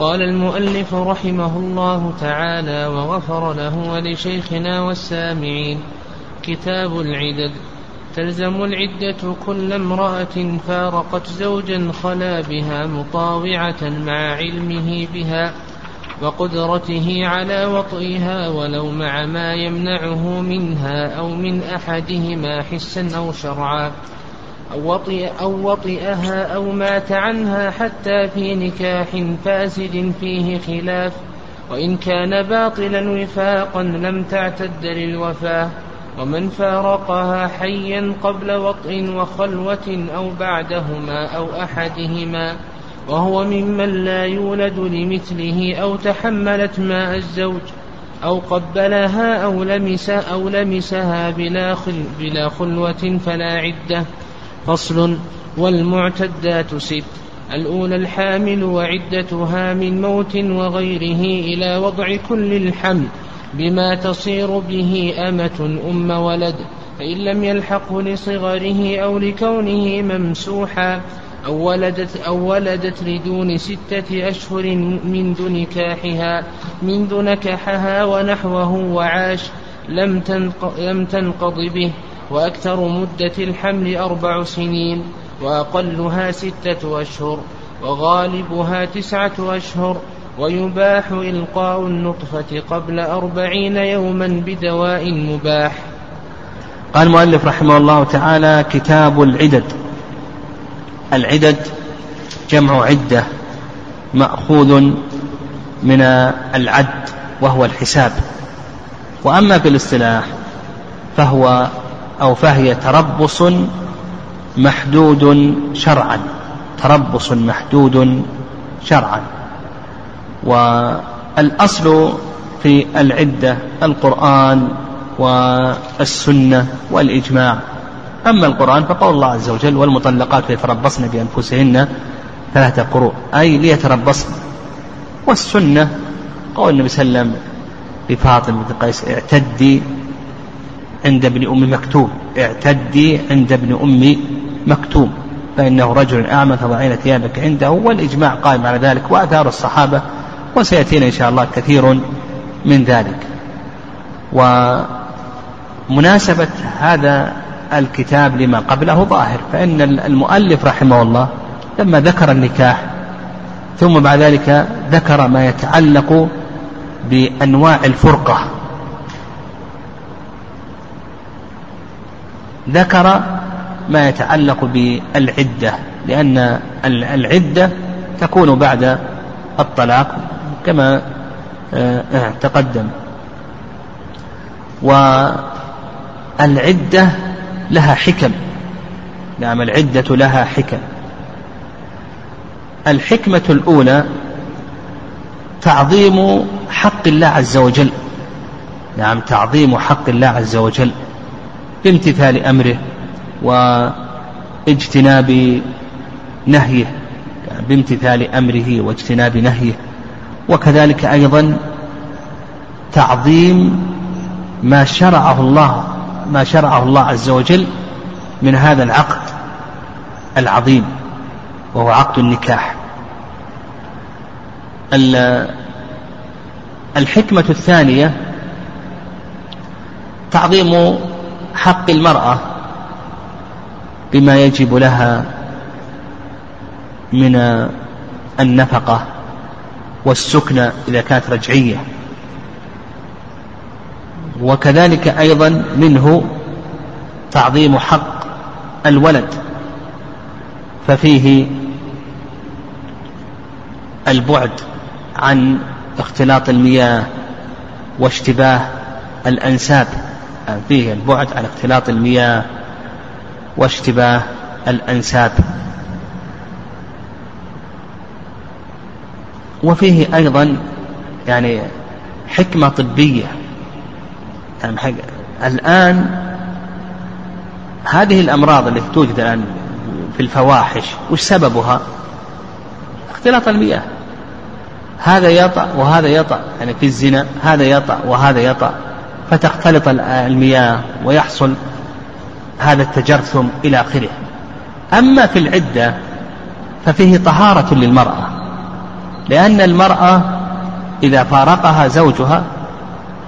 قال المؤلف رحمه الله تعالى وغفر له ولشيخنا والسامعين كتاب العدد. تلزم العدة كل امرأة فارقت زوجا خلا بها مطاوعة مع علمه بها وقدرته على وطئها ولو مع ما يمنعه منها أو من أحدهما حسا أو شرعا. أو, وطئ أو وطئها أو مات عنها حتى في نكاح فاسد فيه خلاف. وإن كان باطلا وفاقا لم تعتد للوفاة. ومن فارقها حيا قبل وطء وخلوة أو بعدهما أو أحدهما. وهو ممن لا يولد لمثله أو تحملت ماء الزوج. أو قبلها أو لمس أو لمسها بلا, خل بلا خلوة فلا عدة. فصل والمعتدات ست الأولى الحامل وعدتها من موت وغيره إلى وضع كل الحمل بما تصير به أمة أم ولد فإن لم يلحقه لصغره أو لكونه ممسوحا أو ولدت, أو ولدت لدون ستة أشهر منذ نكاحها منذ نكحها ونحوه وعاش لم, لم تنقض به وأكثر مدة الحمل أربع سنين وأقلها ستة أشهر وغالبها تسعة أشهر ويباح إلقاء النطفة قبل أربعين يوما بدواء مباح. قال المؤلف رحمه الله تعالى كتاب العدد. العدد جمع عدة مأخوذ من العد وهو الحساب. وأما في الاصطلاح فهو أو فهي تربص محدود شرعا. تربص محدود شرعا. والأصل في العدة القرآن والسنة والإجماع. أما القرآن فقول الله عز وجل والمطلقات يتربصن بأنفسهن ثلاثة قروء أي ليتربصن. والسنة قول النبي صلى الله عليه وسلم لفاطمة بن قيس اعتدي عند ابن أم مكتوم. اعتدي عند ابن أم مكتوم. فإنه رجل أعمى فضعين ثيابك عنده والإجماع قائم على ذلك وآثار الصحابة وسيأتينا إن شاء الله كثير من ذلك. ومناسبة هذا الكتاب لما قبله ظاهر فإن المؤلف رحمه الله لما ذكر النكاح ثم بعد ذلك ذكر ما يتعلق بأنواع الفرقة. ذكر ما يتعلق بالعدة لأن العدة تكون بعد الطلاق كما آه، آه، تقدم. والعدة لها حكم. نعم العدة لها حكم. الحكمة الأولى تعظيم حق الله عز وجل. نعم تعظيم حق الله عز وجل. بامتثال أمره واجتناب نهيه بامتثال أمره واجتناب نهيه. وكذلك أيضا تعظيم ما شرعه الله ما شرعه الله عز وجل من هذا العقد العظيم وهو عقد النكاح. الحكمة الثانية تعظيم حق المرأة بما يجب لها من النفقة والسكنى إذا كانت رجعية. وكذلك أيضا منه تعظيم حق الولد ففيه البعد عن اختلاط المياه واشتباه الأنساب. فيه البعد عن اختلاط المياه واشتباه الأنساب. وفيه أيضا يعني حكمة طبية. يعني الآن هذه الأمراض التي توجد الآن في الفواحش وش سببها؟ اختلاط المياه. هذا يطأ وهذا يطأ. يعني في الزنا هذا يطأ وهذا يطأ. فتختلط المياه ويحصل هذا التجرثم إلى آخره. أما في العدة ففيه طهارة للمرأة لأن المرأة إذا فارقها زوجها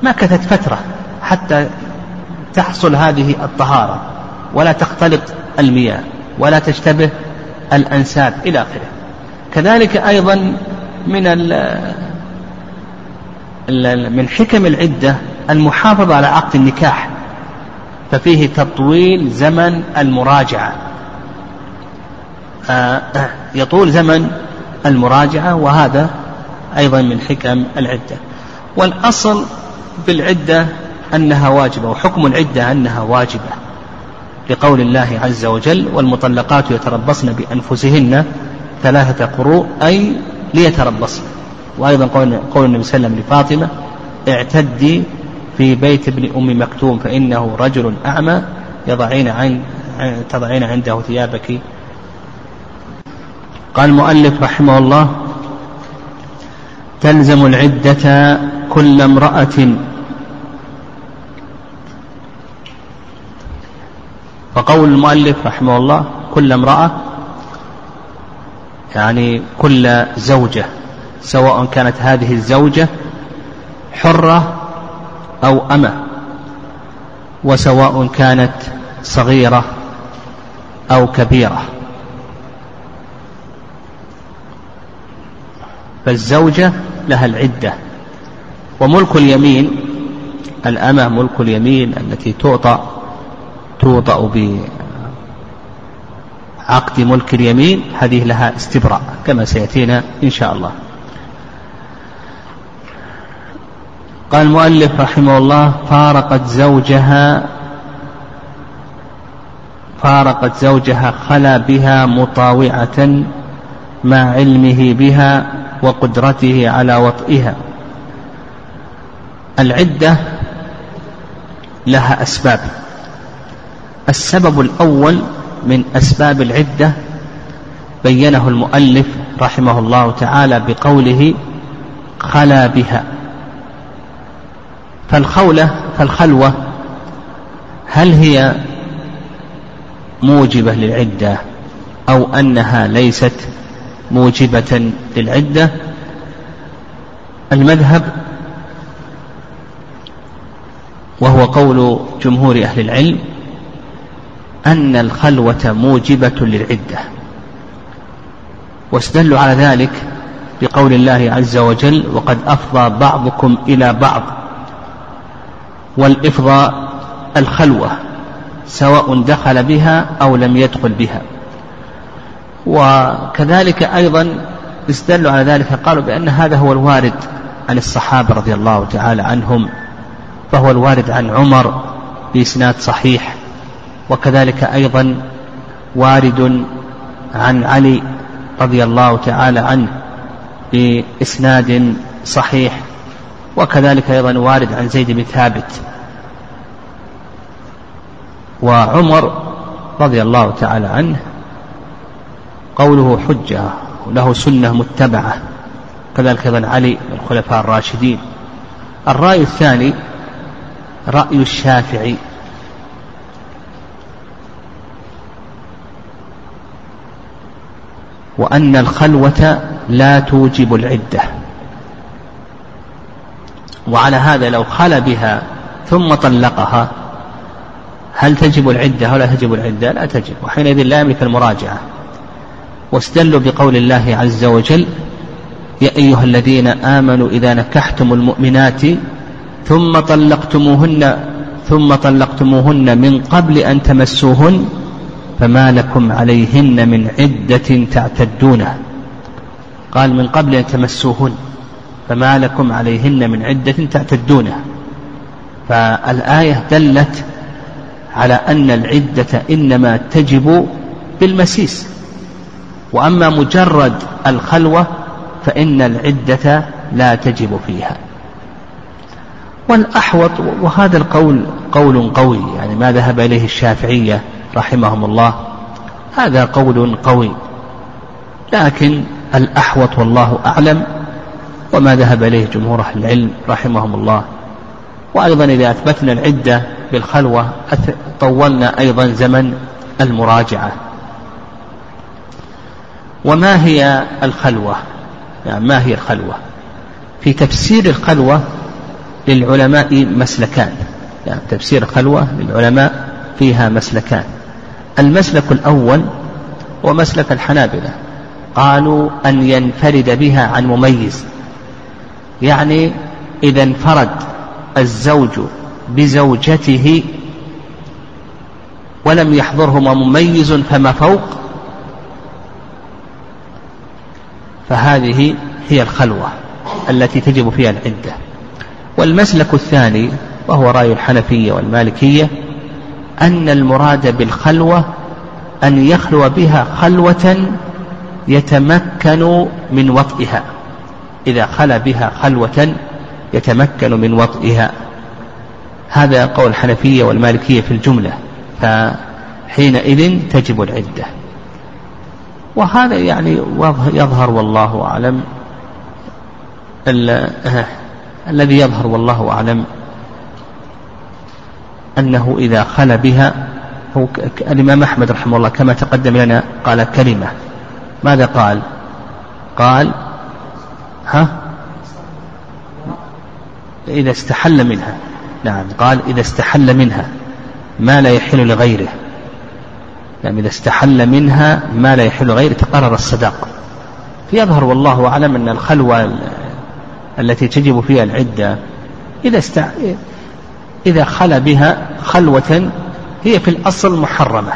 مكثت فترة حتى تحصل هذه الطهارة ولا تختلط المياه ولا تشتبه الأنساب إلى آخره. كذلك أيضا من من حكم العدة المحافظة على عقد النكاح ففيه تطويل زمن المراجعة. آه، يطول زمن المراجعة وهذا أيضا من حكم العدة. والأصل بالعدة أنها واجبة وحكم العدة أنها واجبة لقول الله عز وجل والمطلقات يتربصن بأنفسهن ثلاثة قروء أي ليتربصن. وأيضا قول, قول النبي صلى الله عليه وسلم لفاطمة اعتدي في بيت ابن أم مكتوم فإنه رجل أعمى يضعين عن تضعين عنده ثيابك. قال المؤلف رحمه الله تلزم العدة كل امرأة. وقول المؤلف رحمه الله كل امرأة يعني كل زوجة سواء كانت هذه الزوجة حرة أو أمة وسواء كانت صغيرة أو كبيرة. فالزوجة لها العدة. وملك اليمين الأمة ملك اليمين التي تعطى توطأ بعقد ملك اليمين هذه لها استبراء كما سيأتينا إن شاء الله. قال المؤلف رحمه الله فارقت زوجها فارقت زوجها خلا بها مطاوعة مع علمه بها وقدرته على وطئها. العدة لها أسباب. السبب الأول من أسباب العدة بينه المؤلف رحمه الله تعالى بقوله خلا بها. فالخولة فالخلوة هل هي موجبة للعدة أو أنها ليست موجبة للعدة؟ المذهب وهو قول جمهور أهل العلم أن الخلوة موجبة للعدة واستدلوا على ذلك بقول الله عز وجل وقد أفضى بعضكم إلى بعض والإفضاء الخلوة سواء دخل بها أو لم يدخل بها. وكذلك أيضا استدلوا على ذلك قالوا بأن هذا هو الوارد عن الصحابة رضي الله تعالى عنهم فهو الوارد عن عمر بإسناد صحيح. وكذلك أيضا وارد عن علي رضي الله تعالى عنه بإسناد صحيح. وكذلك أيضا وارد عن زيد بن ثابت وعمر رضي الله تعالى عنه قوله حجة له سنة متبعة كذلك أيضا علي الخلفاء الراشدين. الرأي الثاني رأي الشافعي. وأن الخلوة لا توجب العدة. وعلى هذا لو خل بها ثم طلقها هل تجب العدة أو لا تجب العدة؟ لا تجب وحينئذ لا يملك المراجعة. واستدلوا بقول الله عز وجل يا أيها الذين آمنوا إذا نكحتم المؤمنات ثم طلقتموهن ثم طلقتموهن من قبل أن تمسوهن فما لكم عليهن من عدة تعتدونها. قال من قبل أن تمسوهن. فما لكم عليهن من عدة تعتدونها. فالآية دلت على أن العدة إنما تجب بالمسيس. وأما مجرد الخلوة فإن العدة لا تجب فيها. والأحوط وهذا القول قول قوي يعني ما ذهب إليه الشافعية رحمهم الله. هذا قول قوي. لكن الأحوط والله أعلم. وما ذهب إليه جمهور أهل العلم رحمهم الله. وأيضا إذا أثبتنا العدة بالخلوة طولنا أيضا زمن المراجعة. وما هي الخلوة؟ يعني ما هي الخلوة؟ في تفسير الخلوة للعلماء مسلكان. يعني تفسير الخلوة للعلماء فيها مسلكان. المسلك الأول هو مسلك الحنابلة. قالوا أن ينفرد بها عن مميز. يعني إذا انفرد الزوج بزوجته ولم يحضرهما مميز فما فوق فهذه هي الخلوة التي تجب فيها العدة. والمسلك الثاني وهو رأي الحنفية والمالكية أن المراد بالخلوة أن يخلو بها خلوة يتمكن من وطئها. إذا خلا بها خلوة يتمكن من وطئها. هذا قول الحنفية والمالكية في الجملة فحينئذ تجب العدة. وهذا يعني يظهر والله أعلم. الذي يظهر والله أعلم أنه إذا خل بها هو الإمام أحمد رحمه الله كما تقدم لنا قال كلمة. ماذا قال؟ قال ها؟ إذا استحل منها. نعم قال إذا استحل منها ما لا يحل لغيره. يعني إذا استحل منها ما لا يحل لغيره تقرر الصداق. فيظهر والله أعلم أن الخلوة التي تجب فيها العدة إذا است... إذا خلى بها خلوة هي في الأصل محرمة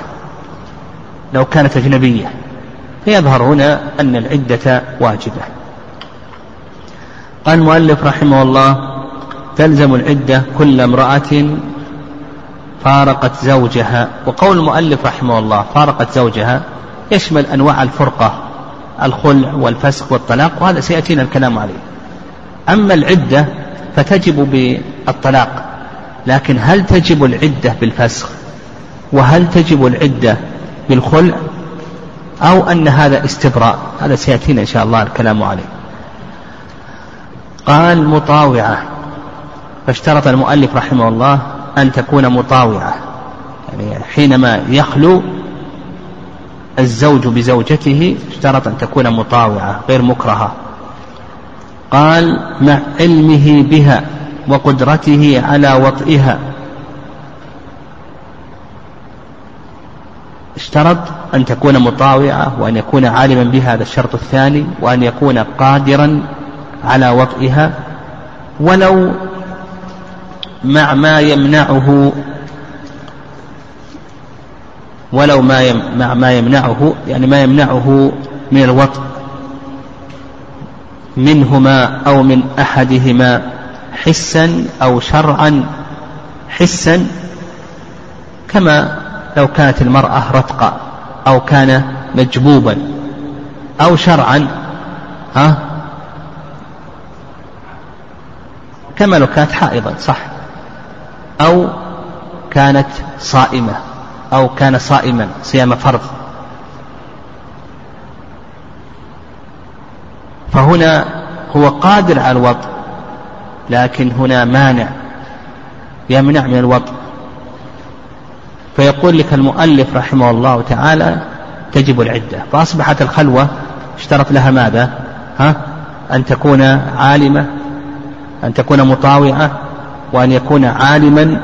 لو كانت أجنبية. فيظهر هنا أن العدة واجبة. قال المؤلف رحمه الله تلزم العدة كل امرأة فارقت زوجها. وقول المؤلف رحمه الله فارقت زوجها يشمل أنواع الفرقة الخلع والفسخ والطلاق وهذا سيأتينا الكلام عليه. أما العدة فتجب بالطلاق لكن هل تجب العدة بالفسخ وهل تجب العدة بالخلع؟ أو أن هذا استبراء؟ هذا سيأتينا إن شاء الله الكلام عليه. قال مطاوعة. فاشترط المؤلف رحمه الله أن تكون مطاوعة. يعني حينما يخلو الزوج بزوجته اشترط أن تكون مطاوعة غير مكرهة. قال مع علمه بها وقدرته على وطئها. اشترط أن تكون مطاوعة وأن يكون عالما بها هذا الشرط الثاني وأن يكون قادرا على وطئها ولو مع ما يمنعه ولو ما مع ما يمنعه يعني ما يمنعه من الوطء منهما أو من أحدهما حسا أو شرعا حسا كما لو كانت المرأة رتقا أو كان مجبوبا أو شرعا ها؟ كما لو كانت حائضا صح. أو كانت صائمة أو كان صائما صيام فرض. فهنا هو قادر على الوضع لكن هنا مانع يمنع من الوضع. فيقول لك المؤلف رحمه الله تعالى تجب العدة. فأصبحت الخلوة اشترط لها ماذا؟ ها؟ أن تكون عالمة أن تكون مطاوعة وأن يكون عالما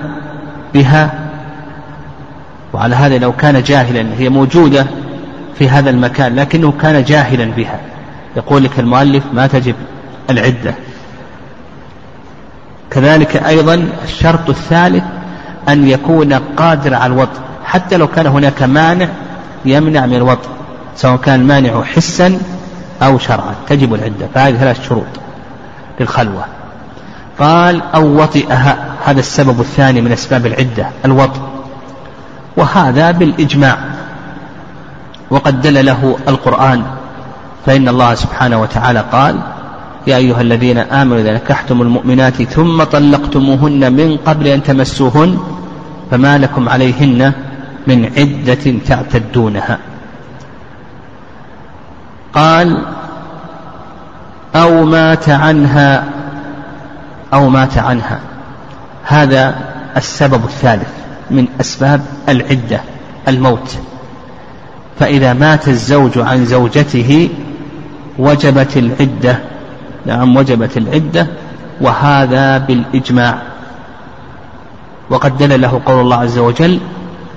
بها. وعلى هذا لو كان جاهلا هي موجودة في هذا المكان لكنه كان جاهلا بها. يقول لك المؤلف ما تجب العدة. كذلك أيضا الشرط الثالث أن يكون قادر على الوضع حتى لو كان هناك مانع يمنع من الوضع سواء كان المانع حسا أو شرعا. تجب العدة فهذه ثلاث شروط للخلوة. قال أو وطئها. هذا السبب الثاني من أسباب العدة الوطئ وهذا بالإجماع. وقد دل له القرآن. فإن الله سبحانه وتعالى قال يا أيها الذين آمنوا إذا نكحتم المؤمنات ثم طلقتموهن من قبل أن تمسوهن فما لكم عليهن من عدة تعتدونها. قال أو مات عنها أو مات عنها. هذا السبب الثالث من أسباب العدة الموت. فإذا مات الزوج عن زوجته وجبت العدة نعم وجبت العدة وهذا بالإجماع. وقد دل له قول الله عز وجل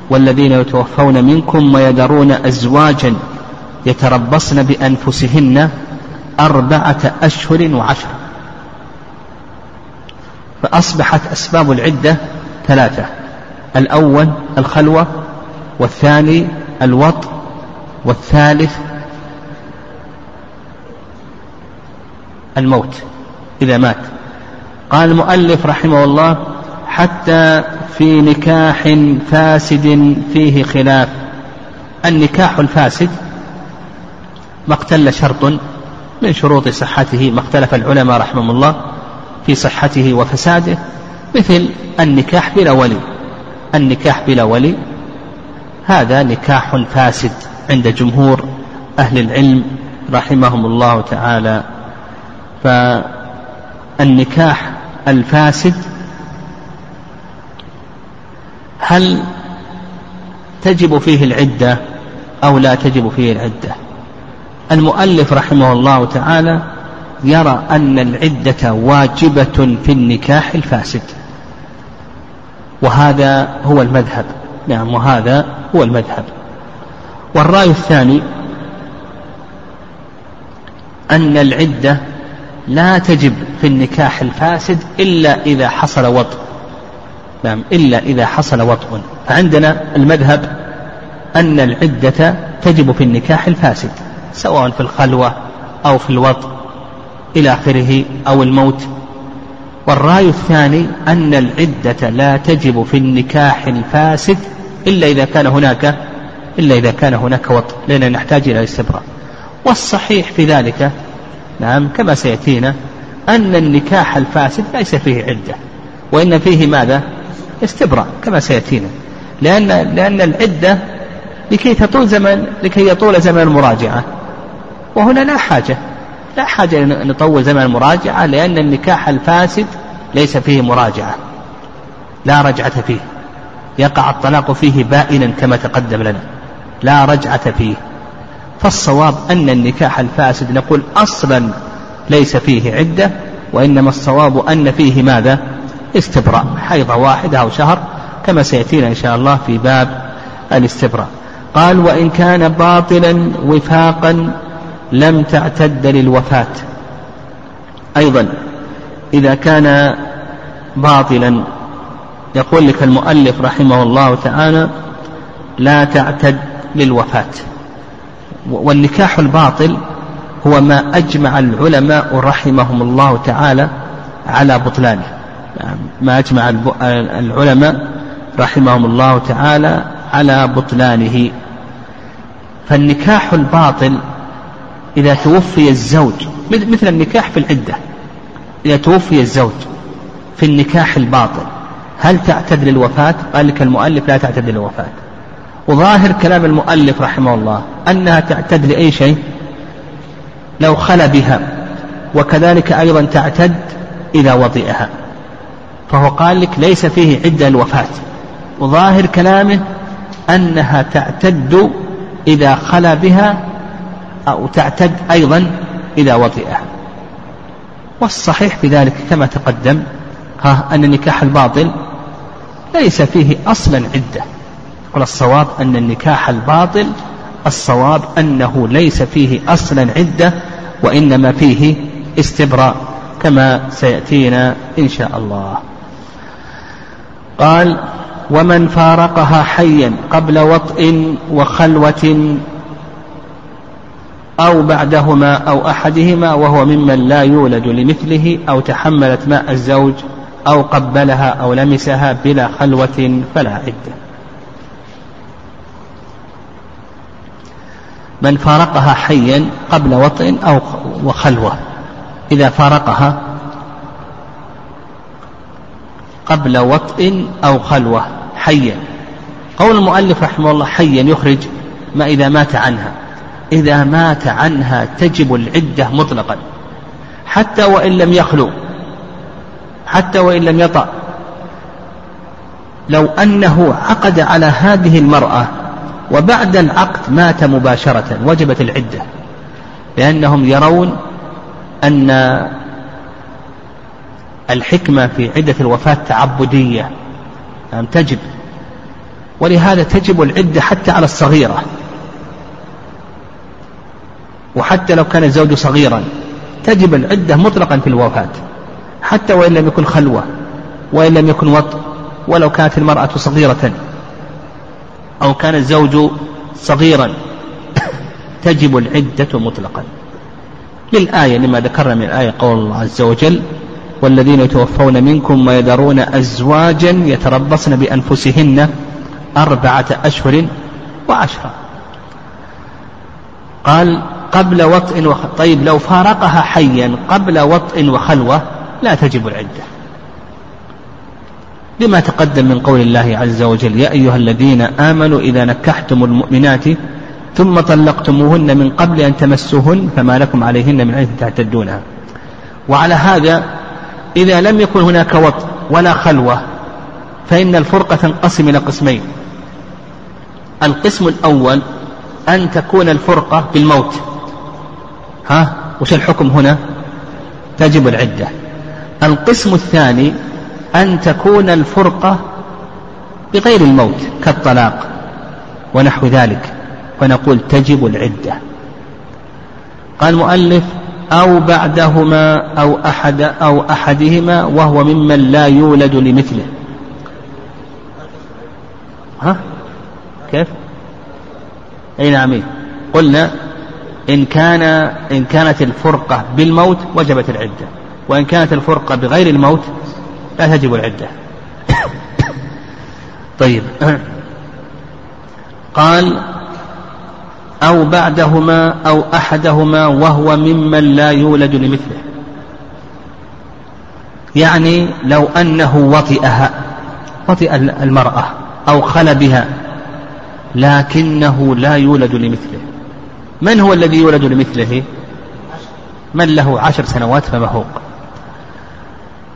والذين يتوفون منكم ويذرون أزواجا يتربصن بأنفسهن أربعة أشهر وعشر فأصبحت أسباب العدة ثلاثة الأول الخلوة والثاني الوط والثالث الموت إذا مات. قال المؤلف رحمه الله حتى في نكاح فاسد فيه خلاف. النكاح الفاسد ما اقتل شرط من شروط صحته ما اختلف العلماء رحمهم الله. في صحته وفساده مثل النكاح بلا ولي. النكاح بلا ولي هذا نكاح فاسد عند جمهور أهل العلم رحمهم الله تعالى. فالنكاح الفاسد هل تجب فيه العدة أو لا تجب فيه العدة؟ المؤلف رحمه الله تعالى يرى أن العدة واجبة في النكاح الفاسد. وهذا هو المذهب. نعم وهذا هو المذهب. والرأي الثاني أن العدة لا تجب في النكاح الفاسد إلا إذا حصل وطء. نعم إلا إذا حصل وطء. فعندنا المذهب أن العدة تجب في النكاح الفاسد سواء في الخلوة أو في الوطء. إلى آخره أو الموت. والرأي الثاني أن العدة لا تجب في النكاح الفاسد إلا إذا كان هناك إلا إذا كان هناك وطء لأننا نحتاج إلى الاستبراء. والصحيح في ذلك نعم كما سيأتينا أن النكاح الفاسد ليس فيه عدة. وإن فيه ماذا؟ استبراء كما سيأتينا. لأن لأن العدة لكي تطول زمن لكي يطول زمن المراجعة. وهنا لا حاجة. لا حاجة نطول زمن المراجعة لأن النكاح الفاسد ليس فيه مراجعة. لا رجعة فيه. يقع الطلاق فيه بائنا كما تقدم لنا. لا رجعة فيه. فالصواب أن النكاح الفاسد نقول أصلا ليس فيه عدة وإنما الصواب أن فيه ماذا؟ استبراء. حيضة واحدة أو شهر كما سيأتينا إن شاء الله في باب الاستبراء. قال وإن كان باطلا وفاقا لم تعتد للوفاة. أيضا إذا كان باطلا يقول لك المؤلف رحمه الله تعالى لا تعتد للوفاة. والنكاح الباطل هو ما أجمع العلماء رحمهم الله تعالى على بطلانه. ما أجمع العلماء رحمهم الله تعالى على بطلانه. فالنكاح الباطل إذا توفي الزوج مثل النكاح في العدة. إذا توفي الزوج في النكاح الباطل هل تعتد للوفاة؟ قال لك المؤلف لا تعتد للوفاة. وظاهر كلام المؤلف رحمه الله أنها تعتد لأي شيء؟ لو خل بها. وكذلك أيضا تعتد إذا وطئها فهو قال لك ليس فيه عدة الوفاة وظاهر كلامه أنها تعتد إذا خلا بها أو تعتد أيضا إذا وطئها والصحيح في ذلك كما تقدم ها أن النكاح الباطل ليس فيه أصلا عدة. يقول الصواب أن النكاح الباطل الصواب أنه ليس فيه أصلا عدة وإنما فيه استبراء كما سيأتينا إن شاء الله. قال ومن فارقها حيا قبل وطئ وخلوة أو بعدهما أو أحدهما وهو ممن لا يولد لمثله أو تحملت ماء الزوج أو قبلها أو لمسها بلا خلوة فلا عدة. من فارقها حيا قبل وطئ أو وخلوة. إذا فارقها قبل وطئ أو خلوة حيا. قول المؤلف رحمه الله حيا يخرج ما إذا مات عنها. إذا مات عنها تجب العدة مطلقا. حتى وإن لم يخلو حتى وإن لم يطأ. لو أنه عقد على هذه المرأة وبعد العقد مات مباشرة وجبت العدة لأنهم يرون أن الحكمة في عدة الوفاة تعبدية تجب؟ ولهذا تجب العدة حتى على الصغيرة. وحتى لو كان الزوج صغيرا تجب العدة مطلقا في الوفاة حتى وإن لم يكن خلوة وإن لم يكن وط ولو كانت المرأة صغيرة. أو كان الزوج صغيرا تجب العدة مطلقا. للآية لما ذكرنا من الآية قول الله عز وجل والذين يتوفون منكم ويذرون أزواجا يتربصن بأنفسهن أربعة أشهر وعشرة. قال قبل وطء وخ... طيب لو فارقها حيا قبل وطء وخلوة لا تجب العدة. لما تقدم من قول الله عز وجل يا أيها الذين آمنوا إذا نكحتم المؤمنات ثم طلقتموهن من قبل أن تمسوهن فما لكم عليهن من عدة تعتدونها. وعلى هذا إذا لم يكن هناك وط ولا خلوة فإن الفرقة تنقسم إلى قسمين. القسم الأول أن تكون الفرقة بالموت. ها؟ وش الحكم هنا؟ تجب العدة. القسم الثاني أن تكون الفرقة بغير الموت كالطلاق ونحو ذلك فنقول تجب العدة. قال المؤلف أو بعدهما أو أحد أو أحدهما وهو ممن لا يولد لمثله. ها؟ كيف؟ أي نعم قلنا إن كان إن كانت الفرقة بالموت وجبت العدة. وإن كانت الفرقة بغير الموت لا تجب العدة. طيب. قال أو بعدهما أو أحدهما وهو ممن لا يولد لمثله. يعني لو أنه وطئها وطئ المرأة أو خل بها لكنه لا يولد لمثله. من هو الذي يولد لمثله؟ من له عشر سنوات فمهوق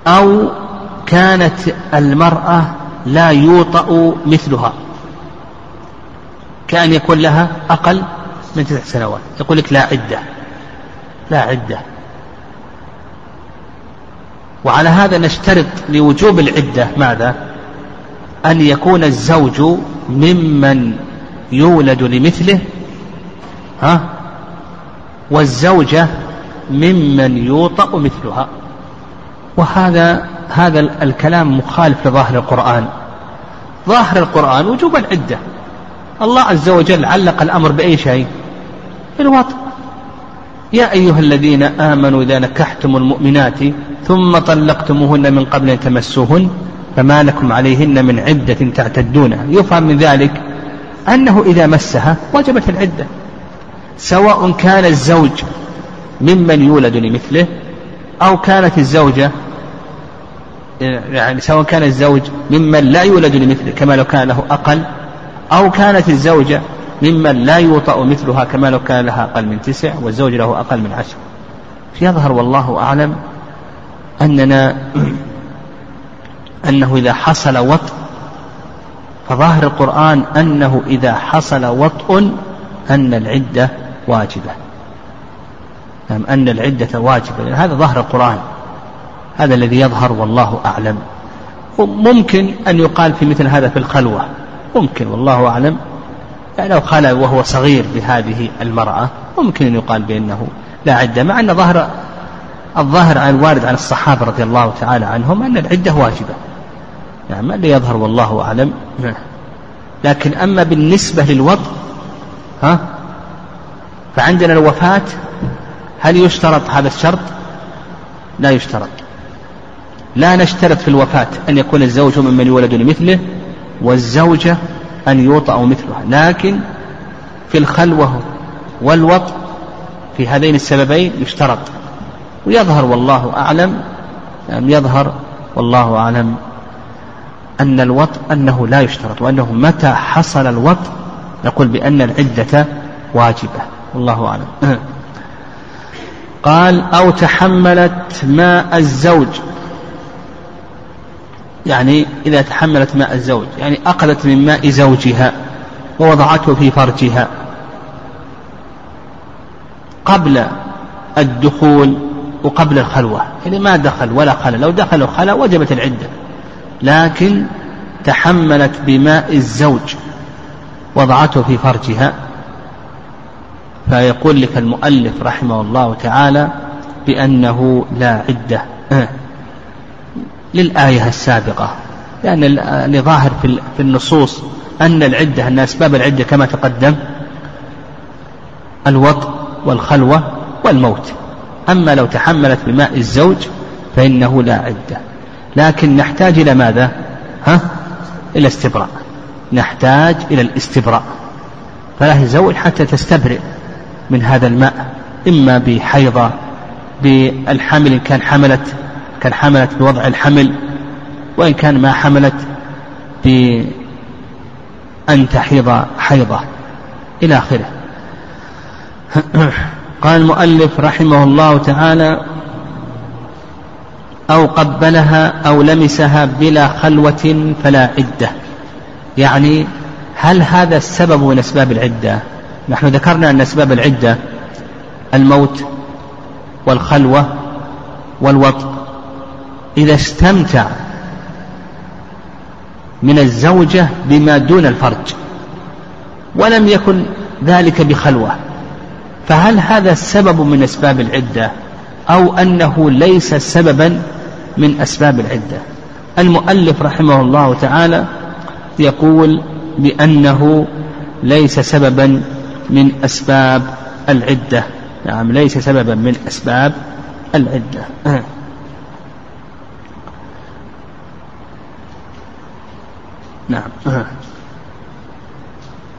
أو كانت المرأة لا يوطأ مثلها. كأن يكون لها أقل من تسع سنوات. يقول لك لا عدة. لا عدة. وعلى هذا نشترط لوجوب العدة ماذا؟ أن يكون الزوج ممن يولد لمثله ها؟ والزوجة ممن يوطأ مثلها. وهذا هذا الكلام مخالف لظاهر القرآن. ظاهر القرآن وجوب العدة. الله عز وجل علق الأمر بأي شيء؟ بالوطء يا أيها الذين آمنوا إذا نكحتم المؤمنات ثم طلقتموهن من قبل أن تمسوهن فما لكم عليهن من عدة تعتدونها. يفهم من ذلك أنه إذا مسها وجبت العدة. سواء كان الزوج ممن يولد لمثله أو كانت الزوجة يعني سواء كان الزوج ممن لا يولد لمثله كما لو كان له أقل أو كانت الزوجة ممن لا يوطأ مثلها كما لو كان لها أقل من تسع والزوج له أقل من عشر. يظهر والله أعلم أننا أنه إذا حصل وطء فظاهر القرآن أنه إذا حصل وطء أن العدة واجبة. نعم أن العدة واجبة هذا ظاهر القرآن. هذا الذي يظهر والله أعلم. ممكن أن يقال في مثل هذا في الخلوة. ممكن والله أعلم. يعني لو خلى وهو صغير بهذه المرأة ممكن أن يقال بأنه لا عدة مع أن ظهر الظاهر عن الوارد عن الصحابة رضي الله تعالى عنهم أن العدة واجبة. نعم يعني اللي يظهر والله أعلم. لكن أما بالنسبة للوضع ها فعندنا الوفاة هل يشترط هذا الشرط؟ لا يشترط. لا نشترط في الوفاة أن يكون الزوج ممن يولد لمثله والزوجة أن يوطأ مثلها. لكن في الخلوة والوط في هذين السببين يشترط. ويظهر والله أعلم يعني يظهر والله أعلم أن الوط أنه لا يشترط وأنه متى حصل الوط نقول بأن العدة واجبة. والله أعلم. قال أو تحملت ماء الزوج. يعني إذا تحملت ماء الزوج يعني أخذت من ماء زوجها ووضعته في فرجها. قبل الدخول وقبل الخلوة. يعني ما دخل ولا خلى. لو دخل وخلى وجبت العدة. لكن تحملت بماء الزوج وضعته في فرجها. فيقول لك المؤلف رحمه الله تعالى بأنه لا عدة. للآية السابقة. لأن لظاهر في النصوص أن العدة أن أسباب العدة كما تقدم الوطء والخلوة والموت. أما لو تحملت بماء الزوج فإنه لا عدة. لكن نحتاج إلى ماذا؟ ها؟ إلى استبراء. نحتاج إلى الاستبراء. فلا تزوج حتى تستبرئ. من هذا الماء إما بحيضة بالحمل إن كان حملت كان حملت بوضع الحمل وإن كان ما حملت بأن تحيض حيضة إلى آخره. قال المؤلف رحمه الله تعالى أو قبلها أو لمسها بلا خلوة فلا عدة. يعني هل هذا السبب من أسباب العدة؟ نحن ذكرنا أن أسباب العدة الموت والخلوة والوطء. إذا استمتع من الزوجة بما دون الفرج ولم يكن ذلك بخلوة فهل هذا سبب من أسباب العدة أو أنه ليس سببا من أسباب العدة؟ المؤلف رحمه الله تعالى يقول بأنه ليس سببا من أسباب العدة. نعم ليس سببا من أسباب العدة. نعم.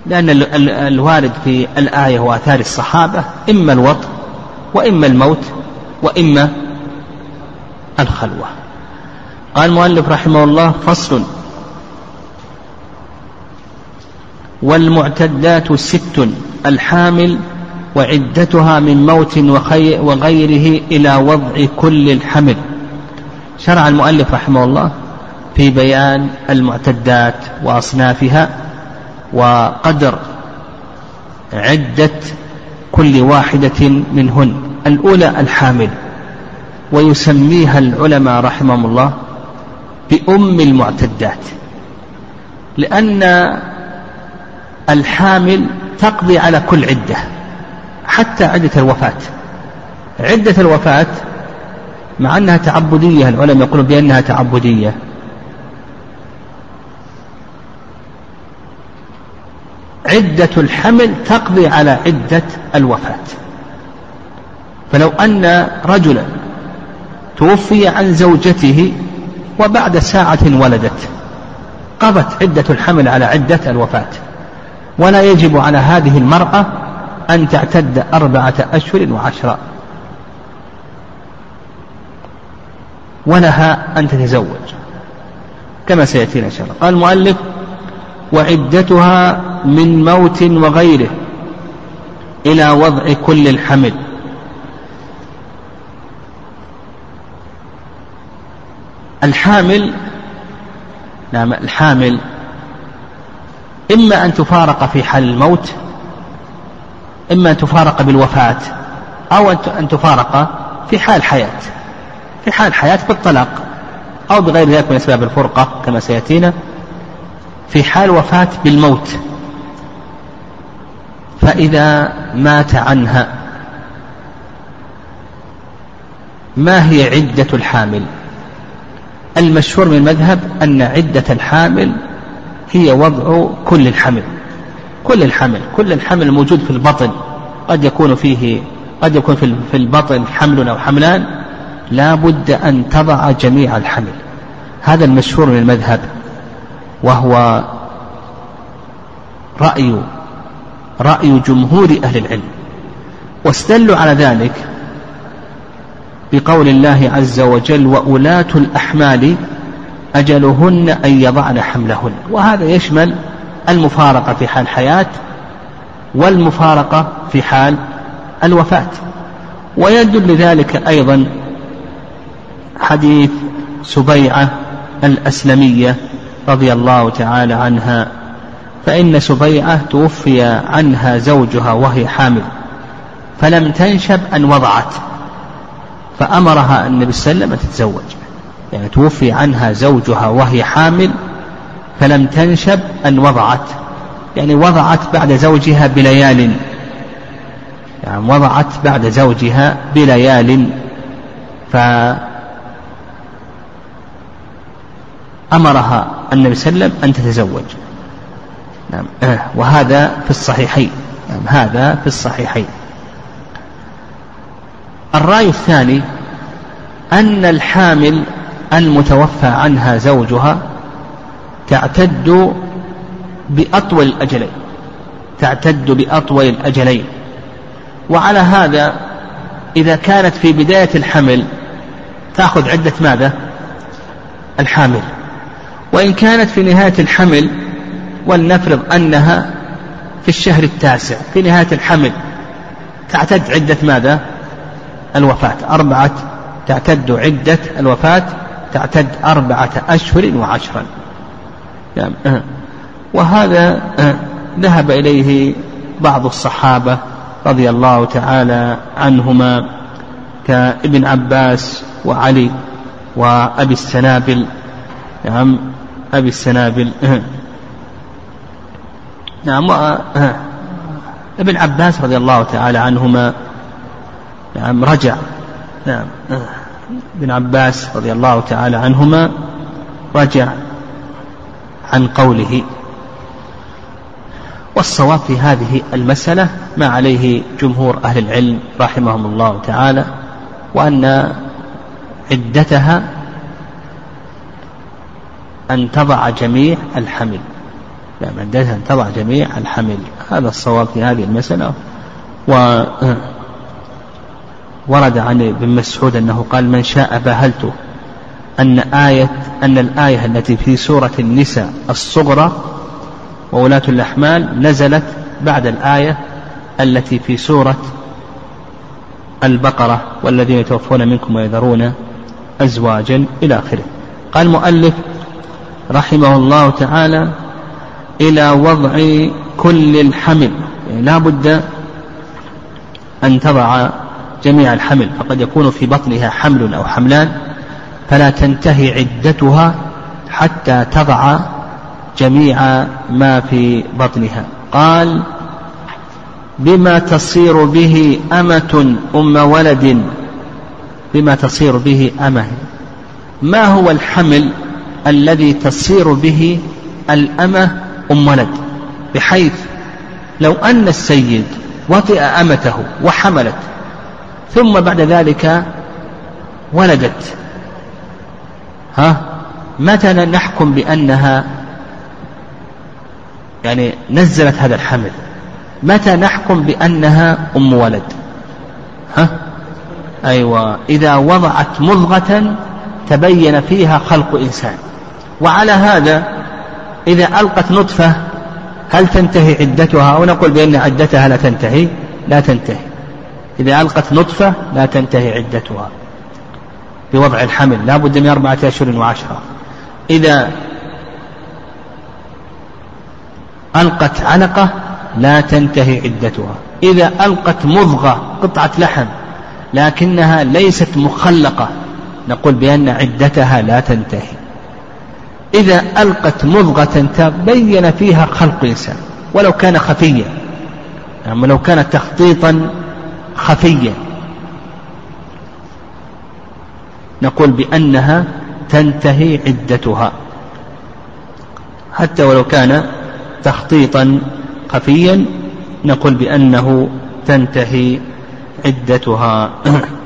لأن الوارد في الآية وآثار الصحابة إما الوط وإما الموت وإما الخلوة. قال المؤلف رحمه الله فصل والمعتدات ست الحامل وعدتها من موت وغيره إلى وضع كل الحمل. شرع المؤلف رحمه الله في بيان المعتدات وأصنافها وقدر عدة كل واحدة منهن. الأولى الحامل ويسميها العلماء رحمهم الله بأم المعتدات لأن الحامل تقضي على كل عدة حتى عدة الوفاة. عدة الوفاة مع أنها تعبدية العلماء يقولون بأنها تعبدية. عدة الحمل تقضي على عدة الوفاة. فلو أن رجلا توفي عن زوجته وبعد ساعة ولدت قضت عدة الحمل على عدة الوفاة. ولا يجب على هذه المرأة أن تعتد أربعة أشهر وعشرة. ولها أن تتزوج. كما سيأتينا إن شاء الله. قال المؤلف وعدتها من موت وغيره إلى وضع كل الحمل. الحامل نعم الحامل إما أن تفارق في حال الموت إما أن تفارق بالوفاة أو أن تفارق في حال حياة في حال حياة بالطلاق أو بغير ذلك من أسباب الفرقة كما سيأتينا في حال وفاة بالموت. فإذا مات عنها ما هي عدة الحامل؟ المشهور من المذهب أن عدة الحامل هي وضع كل الحمل. كل الحمل كل الحمل الموجود في البطن. قد يكون فيه قد يكون في البطن حمل أو حملان لا بد أن تضع جميع الحمل. هذا المشهور من المذهب وهو رأي رأي جمهور أهل العلم. واستدلوا على ذلك بقول الله عز وجل وأولاة الأحمال أجلهن أن يضعن حملهن. وهذا يشمل المفارقة في حال حياة والمفارقة في حال الوفاة. ويدل لذلك أيضا حديث سبيعة الأسلمية رضي الله تعالى عنها فإن سبيعة توفي عنها زوجها وهي حامل فلم تنشب أن وضعت فأمرها النبي صلى الله عليه وسلم أن تتزوج. يعني توفي عنها زوجها وهي حامل فلم تنشب أن وضعت. يعني وضعت بعد زوجها بليال. يعني وضعت بعد زوجها بليال. فأمرها النبي صلى الله عليه وسلم أن تتزوج. نعم. وهذا في الصحيحين. نعم هذا في الصحيحين. الرأي الثاني أن الحامل المتوفى عنها زوجها تعتد بأطول الأجلين تعتد بأطول الأجلين وعلى هذا إذا كانت في بداية الحمل تأخذ عدة ماذا؟ الحامل وإن كانت في نهاية الحمل ولنفرض أنها في الشهر التاسع في نهاية الحمل تعتد عدة ماذا؟ الوفاة أربعة تعتد عدة الوفاة تعتد أربعة أشهر وعشرا. يعني وهذا ذهب إليه بعض الصحابة رضي الله تعالى عنهما كابن عباس وعلي وأبي السنابل. نعم أبي السنابل نعم ابن عباس رضي الله تعالى عنهما نعم رجع. نعم ابن عباس رضي الله تعالى عنهما رجع عن قوله. والصواب في هذه المسألة ما عليه جمهور أهل العلم رحمهم الله تعالى وأن عدتها أن تضع جميع الحمل. يعني عدتها أن تضع جميع الحمل. هذا الصواب في هذه المسألة. و ورد عن ابن مسعود أنه قال من شاء باهلته. أن آية أن الآية التي في سورة النساء الصغرى وولاة الأحمال نزلت بعد الآية التي في سورة البقرة والذين يتوفون منكم ويذرون أزواجا إلى آخره. قال المؤلف رحمه الله تعالى إلى وضع كل الحمل. يعني لا بد أن تضع جميع الحمل فقد يكون في بطنها حمل أو حملان فلا تنتهي عدتها حتى تضع جميع ما في بطنها. قال بما تصير به أمة أم ولد بما تصير به أمة. ما هو الحمل الذي تصير به الأمة أم ولد؟ بحيث لو أن السيد وطئ أمته وحملت ثم بعد ذلك ولدت. ها؟ متى نحكم بأنها يعني نزلت هذا الحمل؟ متى نحكم بأنها أم ولد؟ ها؟ أيوة. إذا وضعت مضغة تبين فيها خلق إنسان. وعلى هذا إذا ألقت نطفة هل تنتهي عدتها؟ أو نقول بأن عدتها لا تنتهي؟ لا تنتهي. إذا ألقت نطفة لا تنتهي عدتها بوضع الحمل لا بد من أربعة أشهر وعشرة. إذا ألقت علقة لا تنتهي عدتها. إذا ألقت مضغة قطعة لحم لكنها ليست مخلقة نقول بأن عدتها لا تنتهي. إذا ألقت مضغة تبين فيها خلق إنسان ولو كان خفيا يعني لو كان تخطيطا خفيا نقول بأنها تنتهي عدتها. حتى ولو كان تخطيطا خفيا نقول بأنه تنتهي عدتها.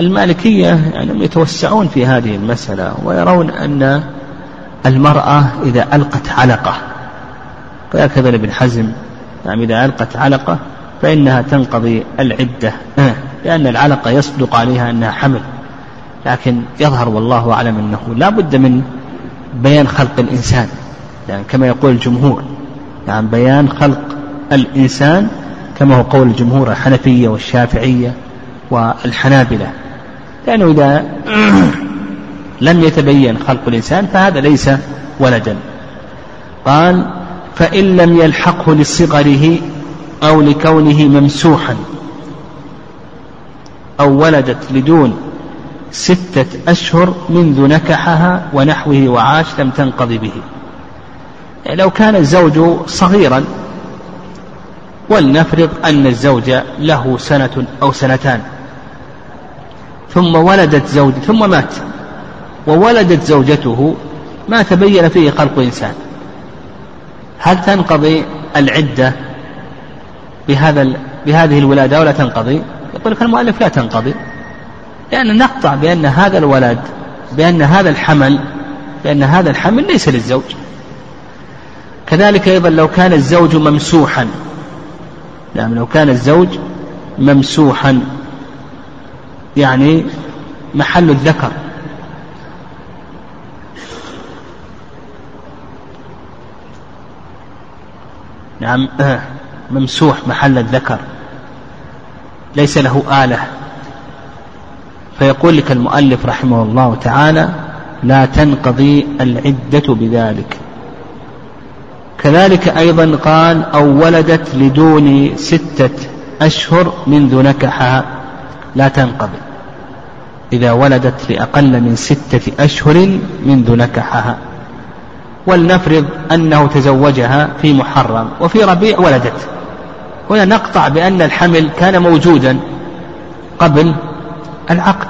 والمالكية يعني يتوسعون في هذه المسألة ويرون أن المرأة إذا ألقت علقة وهكذا ابن حزم يعني إذا ألقت علقة فإنها تنقضي العدة لأن العلقة يصدق عليها أنها حمل. لكن يظهر والله أعلم أنه لا بد من بيان خلق الإنسان. يعني كما يقول الجمهور يعني بيان خلق الإنسان كما هو قول الجمهور الحنفية والشافعية والحنابلة. لأنه إذا لم يتبين خلق الإنسان فهذا ليس ولدا. قال فإن لم يلحقه لصغره أو لكونه ممسوحا أو ولدت لدون ستة أشهر منذ نكحها ونحوه وعاش لم تنقضي به. يعني لو كان الزوج صغيرا ولنفرض أن الزوج له سنة أو سنتان. ثم ولدت زوج ثم مات وولدت زوجته ما تبين فيه خلق إنسان هل تنقضي العدة بهذا بهذه الولادة ولا تنقضي؟ يقول لك المؤلف لا تنقضي لأن نقطع بأن هذا الولد بأن هذا الحمل بأن هذا الحمل ليس للزوج كذلك أيضا لو كان الزوج ممسوحا نعم لو كان الزوج ممسوحا يعني محل الذكر نعم آه، ممسوح محل الذكر. ليس له آلة. فيقول لك المؤلف رحمه الله تعالى لا تنقضي العدة بذلك. كذلك أيضا قال أو ولدت لدون ستة أشهر منذ نكحها لا تنقضي. إذا ولدت لأقل من ستة أشهر منذ نكحها ولنفرض أنه تزوجها في محرم وفي ربيع ولدت. هنا نقطع بأن الحمل كان موجودا قبل العقد.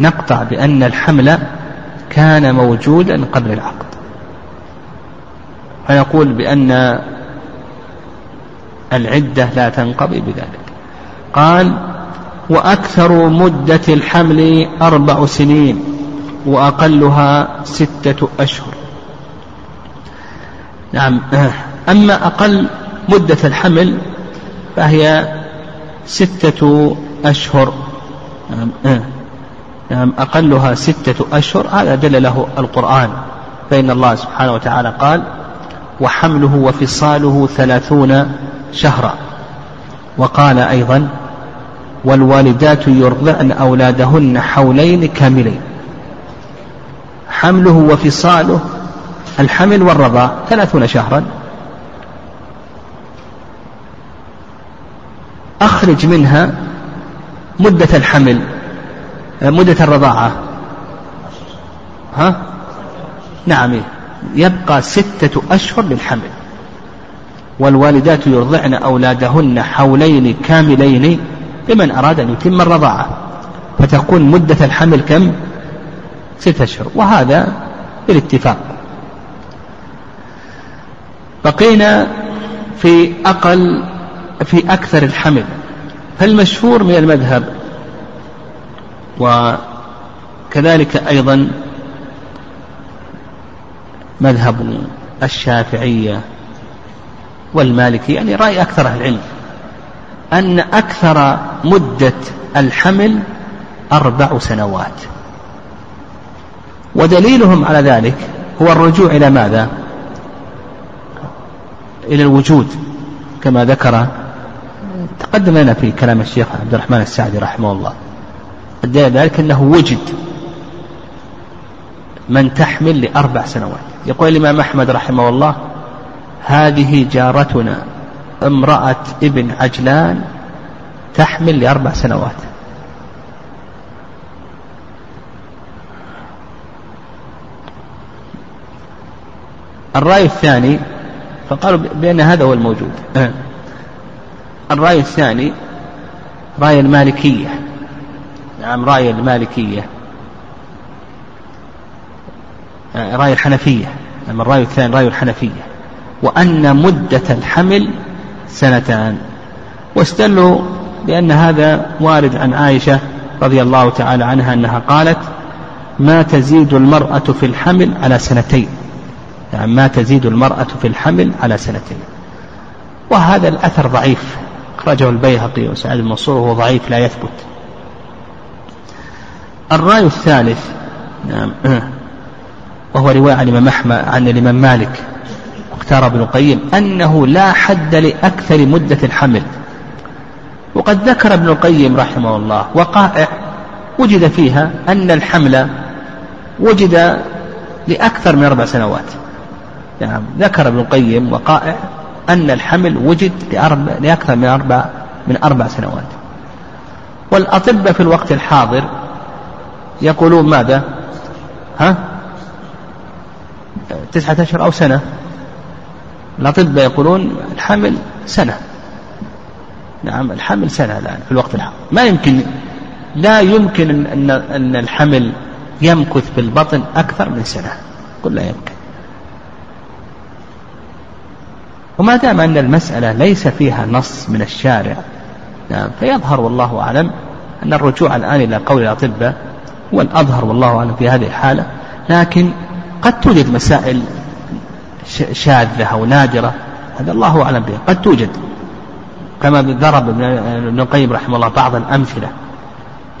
نقطع بأن الحمل كان موجودا قبل العقد. فنقول بأن العدة لا تنقضي بذلك. قال وأكثر مدة الحمل أربع سنين وأقلها ستة أشهر. نعم. أما أقل مدة الحمل فهي ستة أشهر. نعم. نعم أقلها ستة أشهر. هذا دل له القرآن فإن الله سبحانه وتعالى قال وحمله وفصاله ثلاثون شهرا وقال أيضا والوالدات يرضعن أولادهن حولين كاملين حمله وفصاله الحمل والرضاع ثلاثون شهرا. أخرج منها مدة الحمل مدة الرضاعة. ها؟ نعم. يبقى ستة أشهر للحمل. والوالدات يرضعن أولادهن حولين كاملين لمن أراد أن يتم الرضاعة. فتكون مدة الحمل كم؟ ستة أشهر. وهذا بالاتفاق. بقينا في أقل في أكثر الحمل فالمشهور من المذهب وكذلك أيضا مذهب الشافعية والمالكي يعني رأي أكثر أهل العلم أن أكثر مدة الحمل أربع سنوات ودليلهم على ذلك هو الرجوع إلى ماذا؟ إلى الوجود كما ذكر تقدم لنا في كلام الشيخ عبد الرحمن السعدي رحمه الله. الدليل ذلك أنه وجد من تحمل لأربع سنوات. يقول الإمام أحمد رحمه الله هذه جارتنا امرأة ابن عجلان تحمل لأربع سنوات. الرأي الثاني فقالوا بأن هذا هو الموجود. الرأي الثاني رأي المالكية. نعم رأي المالكية. رأي الحنفية. نعم الرأي الثاني رأي الحنفية. وأن مدة الحمل سنتان. واستدلوا بأن هذا وارد عن عائشة رضي الله تعالى عنها أنها قالت ما تزيد المرأة في الحمل على سنتين. يعني ما تزيد المرأة في الحمل على سنتين. وهذا الأثر ضعيف. أخرجه البيهقي وسعيد المنصور وهو ضعيف لا يثبت. الرأي الثالث نعم وهو رواية عن الإمام أحمد عن الإمام مالك اختار ابن القيم أنه لا حد لأكثر مدة الحمل. وقد ذكر ابن القيم رحمه الله وقائع وجد فيها أن الحمل وجد لأكثر من أربع سنوات. نعم. ذكر ابن القيم وقائع أن الحمل وجد لأربع لأكثر من أربع من أربع سنوات. والأطباء في الوقت الحاضر يقولون ماذا؟ ها؟ تسعة أشهر أو سنة. الأطباء يقولون الحمل سنة. نعم الحمل سنة الآن في الوقت الحاضر. ما يمكن لا يمكن أن أن الحمل يمكث في البطن أكثر من سنة. قل لا يمكن. وما دام أن المسألة ليس فيها نص من الشارع نعم فيظهر والله أعلم أن الرجوع الآن إلى قول الأطباء هو الأظهر والله أعلم في هذه الحالة لكن قد توجد مسائل شاذة أو نادرة هذا الله أعلم بها قد توجد. كما ضرب ابن القيم رحمه الله بعض الأمثلة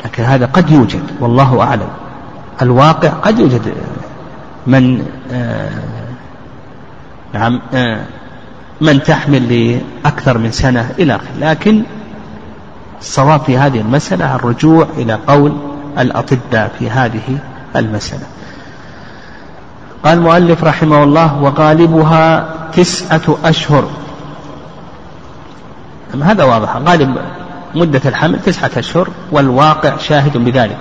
لكن هذا قد يوجد والله أعلم. الواقع قد يوجد من آه نعم آه من تحمل لأكثر من سنة إلى آخره لكن الصواب في هذه المسألة الرجوع إلى قول الأطباء في هذه المسألة. قال المؤلف رحمه الله وغالبها تسعة أشهر. هذا واضح. غالب مدة الحمل تسعة أشهر والواقع شاهد بذلك.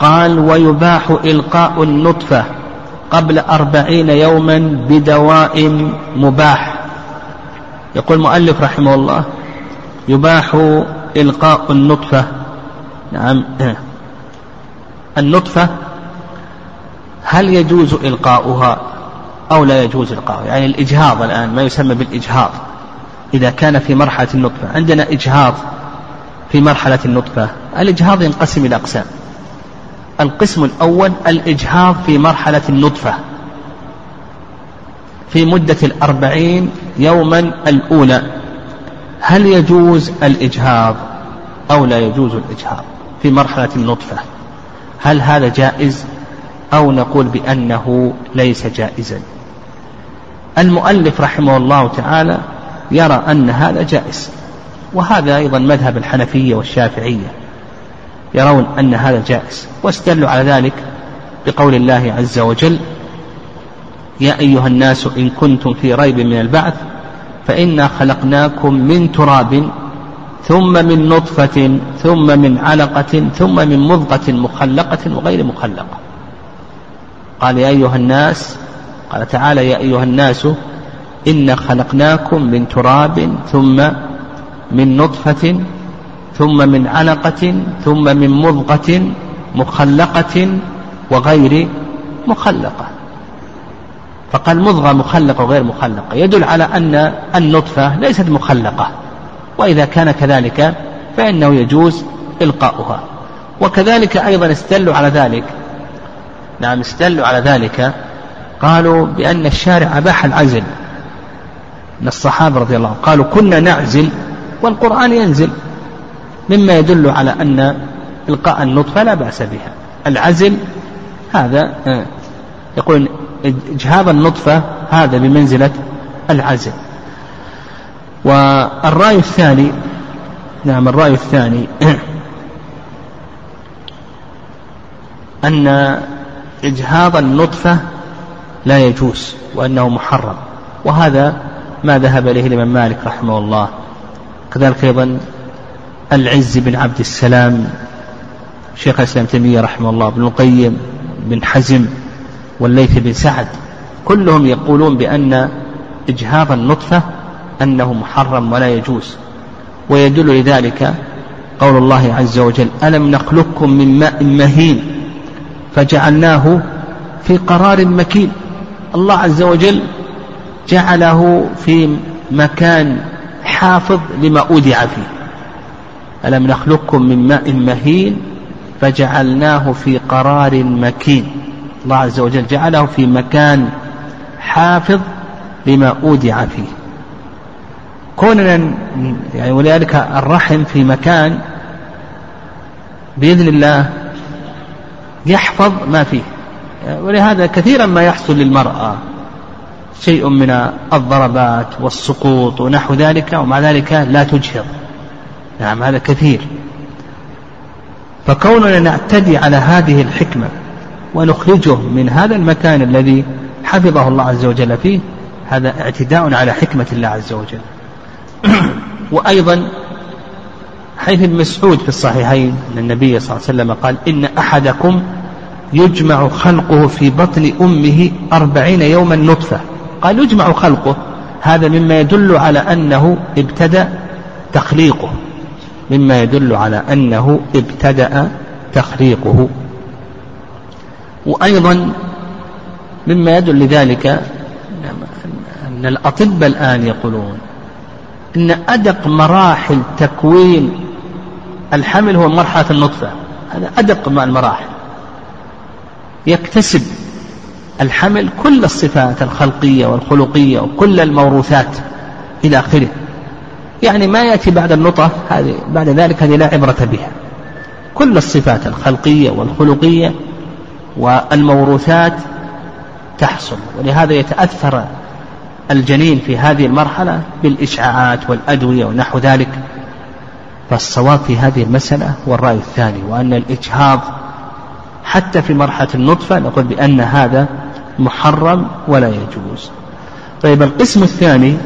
قال ويباح إلقاء النطفة قبل أربعين يوما بدواء مباح. يقول المؤلف رحمه الله يباح إلقاء النطفة. نعم. النطفة هل يجوز إلقاؤها أو لا يجوز إلقاؤها؟ يعني الإجهاض الآن ما يسمى بالإجهاض. إذا كان في مرحلة النطفة عندنا إجهاض في مرحلة النطفة. الإجهاض ينقسم إلى أقسام. القسم الأول الإجهاض في مرحلة النطفة. في مدة الأربعين يوما الأولى. هل يجوز الإجهاض أو لا يجوز الإجهاض في مرحلة النطفة؟ هل هذا جائز أو نقول بأنه ليس جائزا؟ المؤلف رحمه الله تعالى يرى أن هذا جائز وهذا أيضا مذهب الحنفية والشافعية يرون أن هذا جائز واستدلوا على ذلك بقول الله عز وجل يا أيها الناس إن كنتم في ريب من البعث فإنا خلقناكم من تراب ثم من نطفة ثم من علقة ثم من مضغة مخلقة وغير مخلقة. قال يا أيها الناس قال تعالى يا أيها الناس إنا خلقناكم من تراب ثم من نطفة ثم من علقة ثم من مضغة مخلقة وغير مخلقة. فقال مضغة مخلقة وغير مخلقة. يدل على أن النطفة ليست مخلقة. وإذا كان كذلك فإنه يجوز إلقاؤها. وكذلك أيضا استدلوا على ذلك. نعم استدلوا على ذلك. قالوا بأن الشارع أباح العزل. من الصحابة رضي الله عنهم قالوا كنا نعزل والقرآن ينزل. مما يدل على أن إلقاء النطفة لا بأس بها. العزل هذا آه، يقول إجهاض النطفة هذا بمنزلة العزل. والرأي الثاني نعم الرأي الثاني أن إجهاض النطفة لا يجوز وأنه محرم. وهذا ما ذهب إليه الإمام مالك رحمه الله. كذلك أيضا العز بن عبد السلام شيخ الإسلام تيمية رحمه الله ابن القيم بن حزم والليث بن سعد. كلهم يقولون بأن إجهاض النطفة أنه محرم ولا يجوز. ويدل لذلك قول الله عز وجل ألم نخلقكم من ماء مهين فجعلناه في قرار مكين. الله عز وجل جعله في مكان حافظ لما أودع فيه. ألم نخلقكم من ماء مهين فجعلناه في قرار مكين. الله عز وجل جعله في مكان حافظ لما أودع فيه. كوننا يعني ولذلك الرحم في مكان بإذن الله يحفظ ما فيه. ولهذا كثيرا ما يحصل للمرأة شيء من الضربات والسقوط ونحو ذلك ومع ذلك لا تجهض نعم هذا كثير. فكوننا نعتدي على هذه الحكمة ونخرجه من هذا المكان الذي حفظه الله عز وجل فيه هذا اعتداء على حكمة الله عز وجل. وأيضا حيث ابن مسعود في الصحيحين أن النبي صلى الله عليه وسلم قال إن أحدكم يجمع خلقه في بطن أمه أربعين يوما نطفة. قال يجمع خلقه. هذا مما يدل على أنه ابتدأ تخليقه. مما يدل على أنه ابتدأ تخليقه. وأيضا مما يدل لذلك أن الأطباء الآن يقولون أن أدق مراحل تكوين الحمل هو مرحلة النطفة. هذا أدق المراحل. يكتسب الحمل كل الصفات الخلقية والخلقية وكل الموروثات إلى آخره. يعني ما يأتي بعد النطفة هذه بعد ذلك هذه لا عبرة بها. كل الصفات الخلقية والخلقية والموروثات تحصل. ولهذا يتأثر الجنين في هذه المرحلة بالإشعاعات والأدوية ونحو ذلك. فالصواب في هذه المسألة هو الرأي الثاني وأن الإجهاض حتى في مرحلة النطفة نقول بأن هذا محرم ولا يجوز. طيب القسم الثاني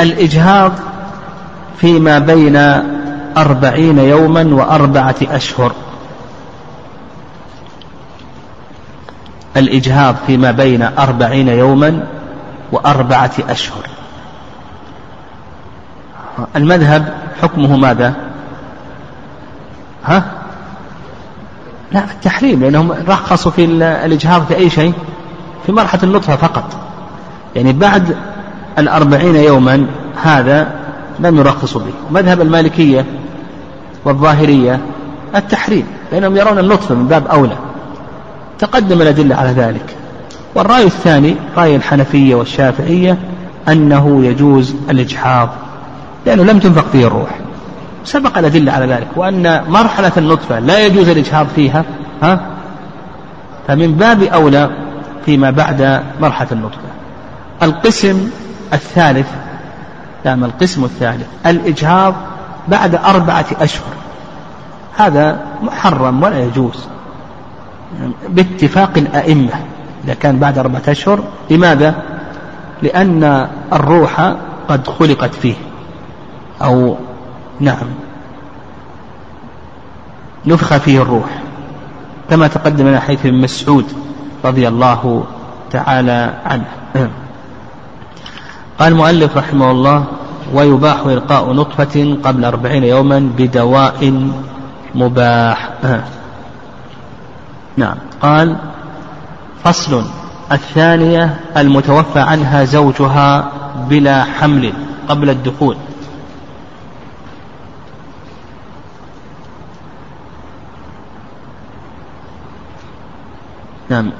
الإجهاض فيما بين أربعين يوما وأربعة أشهر. الإجهاض فيما بين أربعين يوما وأربعة أشهر. المذهب حكمه ماذا؟ ها؟ لا التحريم لأنهم رخصوا في الإجهاض في أي شيء؟ في مرحلة النطفة فقط. يعني بعد الأربعين يوما هذا لم يرخصوا به. مذهب المالكية والظاهرية التحريم لأنهم يرون النطفة من باب أولى. تقدم الأدلة على ذلك. والرأي الثاني رأي الحنفية والشافعية أنه يجوز الإجحاظ لأنه لم تنفق فيه الروح. سبق الأدلة على ذلك وأن مرحلة النطفة لا يجوز الإجهاض فيها ها؟ فمن باب أولى فيما بعد مرحلة النطفة. القسم الثالث نعم القسم الثالث الإجهاض بعد أربعة أشهر. هذا محرم ولا يجوز. باتفاق الأئمة. إذا كان بعد أربعة أشهر لماذا؟ لأن الروح قد خلقت فيه. أو نعم. نفخ فيه الروح. كما تقدم لنا حيث ابن مسعود رضي الله تعالى عنه. قال المؤلف رحمه الله ويباح إلقاء نطفة قبل أربعين يوما بدواء مباح. نعم. قال فصل. الثانية المتوفى عنها زوجها بلا حمل قبل الدخول. نعم.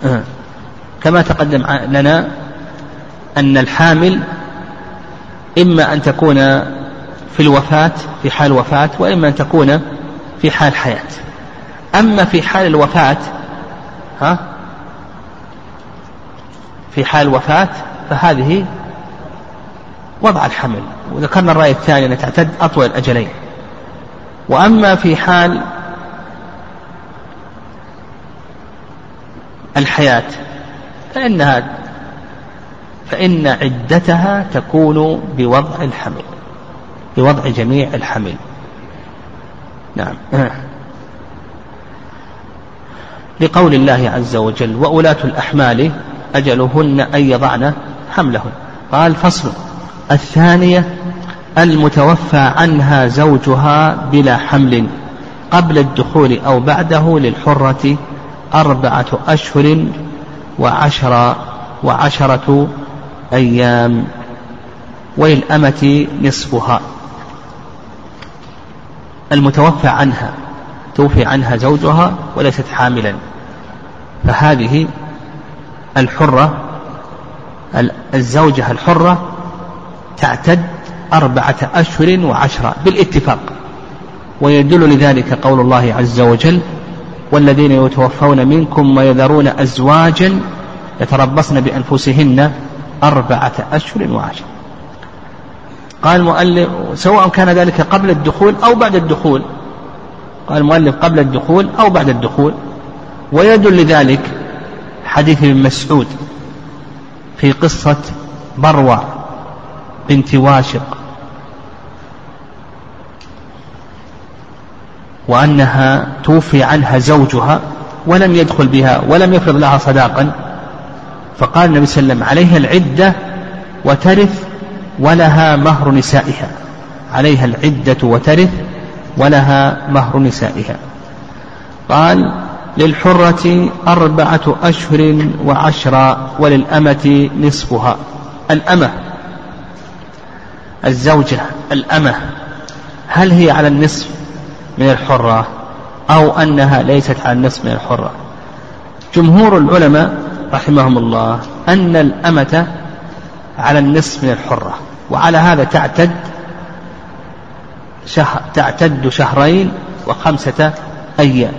كما تقدم لنا أن الحامل إما أن تكون في الوفاة في حال وفاة وإما أن تكون في حال حياة. أما في حال الوفاة ها؟ في حال وفاة فهذه وضع الحمل. وذكرنا الرأي الثاني أن تعتد أطول الأجلين. وأما في حال الحياة فإنها فإن عدتها تكون بوضع الحمل بوضع جميع الحمل. نعم. لقول الله عز وجل وأولاة الأحمال أجلهن أن يضعن حملهن. قال فصل. الثانية المتوفى عنها زوجها بلا حمل قبل الدخول أو بعده للحرة أربعة أشهر وعشر وعشرة أيام وللأمة نصفها. المتوفى عنها. توفي عنها زوجها وليست حاملا. فهذه الحرة الزوجة الحرة تعتد أربعة أشهر وعشرة بالاتفاق. ويدل لذلك قول الله عز وجل والذين يتوفون منكم ويذرون أزواجا يتربصن بأنفسهن أربعة أشهر وعشرة قال المؤلف سواء كان ذلك قبل الدخول أو بعد الدخول قال المؤلف قبل الدخول أو بعد الدخول. ويدل لذلك حديث ابن مسعود في قصة بروع بنت واشق وأنها توفي عنها زوجها ولم يدخل بها ولم يفرض لها صداقا. فقال النبي صلى الله عليه وسلم عليها العدة وترث ولها مهر نسائها. عليها العدة وترث ولها مهر نسائها. قال للحرة أربعة أشهر وعشرة وللأمة نصفها. الأمة الزوجة الأمة. هل هي على النصف من الحرة أو أنها ليست على النصف من الحرة؟ جمهور العلماء رحمهم الله أن الأمة على النصف من الحرة وعلى هذا تعتد شهر تعتد شهرين وخمسة أيام.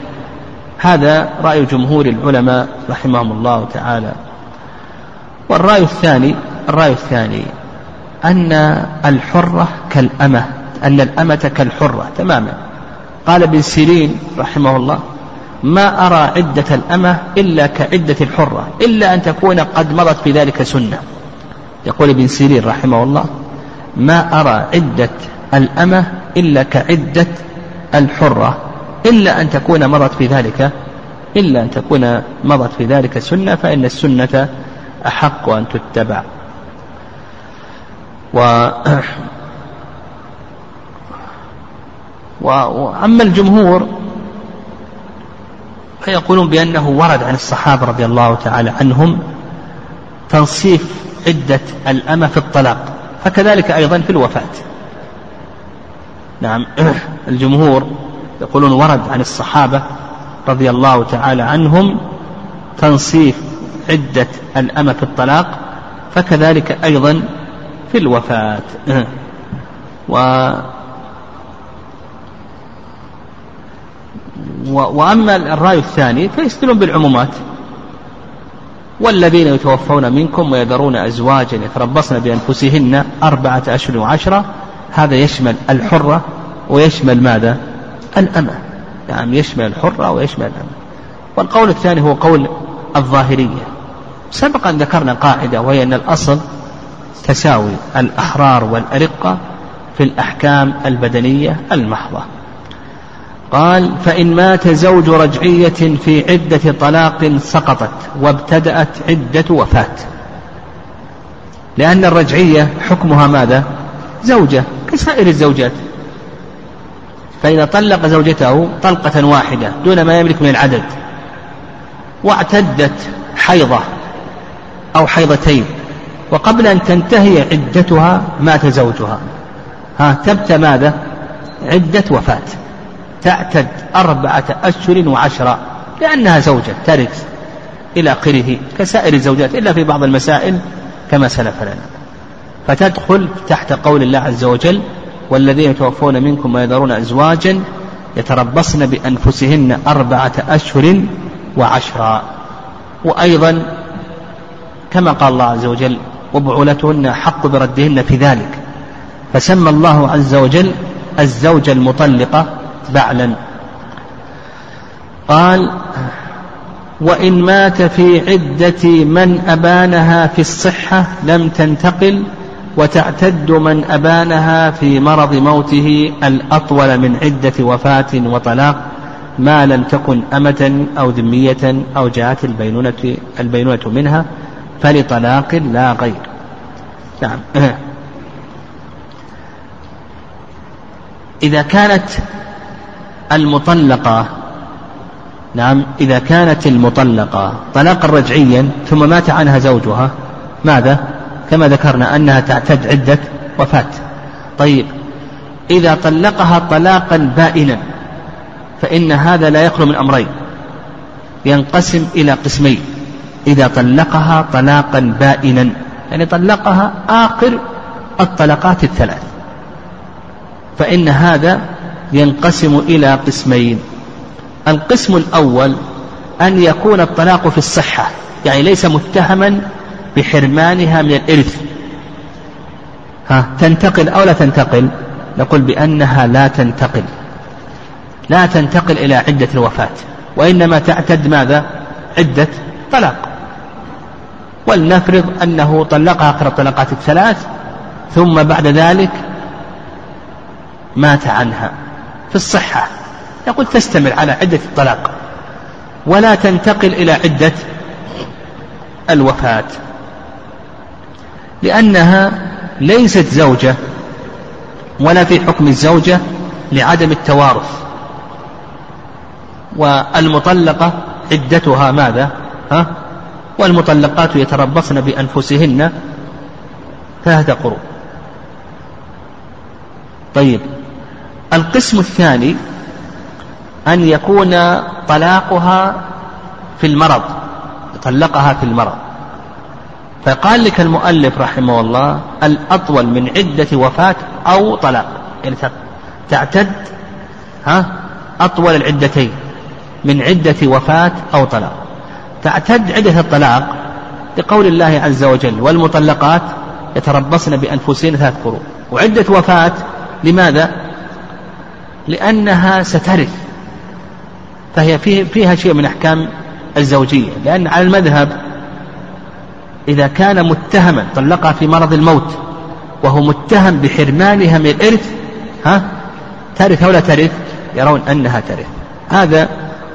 هذا رأي جمهور العلماء رحمهم الله تعالى. والرأي الثاني الرأي الثاني أن الحرة كالأمة أن الأمة كالحرة تماما. قال ابن سيرين رحمه الله ما أرى عدة الأمة إلا كعدة الحرة إلا أن تكون قد مضت في ذلك سنة. يقول ابن سيرين رحمه الله ما أرى عدة الأمة إلا كعدة الحرة. إلا أن تكون مضت في ذلك إلا أن تكون مضت في ذلك سنة فإن السنة أحق أن تتبع. و وأما الجمهور فيقولون بأنه ورد عن الصحابة رضي الله تعالى عنهم تنصيف عدة الأمة في الطلاق فكذلك أيضا في الوفاة. نعم. الجمهور يقولون ورد عن الصحابة رضي الله تعالى عنهم تنصيف عدة الأمة في الطلاق فكذلك أيضا في الوفاة. و وأما الرأي الثاني فيستدلون بالعمومات. والذين يتوفون منكم ويذرون أزواجا يتربصن بأنفسهن أربعة أشهر وعشرة هذا يشمل الحرة ويشمل ماذا؟ الأمة. يعني يشمل الحرة ويشمل الأمة. والقول الثاني هو قول الظاهرية. سبقا ذكرنا قاعدة وهي أن الأصل تساوي الأحرار والأرقة في الأحكام البدنية المحضة. قال فإن مات زوج رجعية في عدة طلاق سقطت وابتدأت عدة وفاة. لأن الرجعية حكمها ماذا؟ زوجة كسائر الزوجات. فإذا طلق زوجته طلقة واحدة دون ما يملك من العدد واعتدت حيضة أو حيضتين وقبل أن تنتهي عدتها مات زوجها. ها تبت ماذا؟ عدة وفاة. تعتد أربعة أشهر وعشرة لأنها زوجة ترث إلى آخره كسائر الزوجات إلا في بعض المسائل كما سلف لنا. فتدخل تحت قول الله عز وجل والذين يتوفون منكم ويذرون أزواجا يتربصن بأنفسهن أربعة أشهر وعشرا. وأيضا كما قال الله عز وجل وبعولتهن حق بردهن في ذلك. فسمى الله عز وجل الزوجة المطلقة بعلا. قال وإن مات في عدة من أبانها في الصحة لم تنتقل وتعتد من أبانها في مرض موته الأطول من عدة وفاة وطلاق ما لم تكن أمة أو ذمية أو جاءت البينونة البينونة منها فلطلاق لا غير نعم إذا كانت المطلقة نعم إذا كانت المطلقة طلاقا رجعيا ثم مات عنها زوجها ماذا؟ كما ذكرنا أنها تعتد عدة وفاة. طيب إذا طلقها طلاقا بائنا فإن هذا لا يخلو من أمرين. ينقسم إلى قسمين. إذا طلقها طلاقا بائنا يعني طلقها آخر الطلقات الثلاث. فإن هذا ينقسم إلى قسمين. القسم الأول أن يكون الطلاق في الصحة يعني ليس متهما بحرمانها من الإرث. ها تنتقل أو لا تنتقل؟ نقول بأنها لا تنتقل. لا تنتقل إلى عدة الوفاة. وإنما تعتد ماذا؟ عدة طلاق. ولنفرض أنه طلقها آخر الطلقات الثلاث ثم بعد ذلك مات عنها. في الصحة. يقول تستمر على عدة الطلاق. ولا تنتقل إلى عدة الوفاة. لأنها ليست زوجة ولا في حكم الزوجة لعدم التوارث والمطلقة عدتها ماذا؟ ها؟ والمطلقات يتربصن بأنفسهن ثلاثة قروء طيب القسم الثاني أن يكون طلاقها في المرض طلقها في المرض فقال لك المؤلف رحمه الله الأطول من عدة وفاة أو طلاق. يعني تعتد ها أطول العدتين من عدة وفاة أو طلاق. تعتد عدة الطلاق لقول الله عز وجل والمطلقات يتربصن بأنفسهن ثلاث قروء وعدة وفاة لماذا؟ لأنها سترث. فهي فيها شيء من أحكام الزوجية. لأن على المذهب إذا كان متهما طلقها في مرض الموت وهو متهم بحرمانها من الإرث ها؟ ترث أو لا ترث؟ يرون أنها ترث. هذا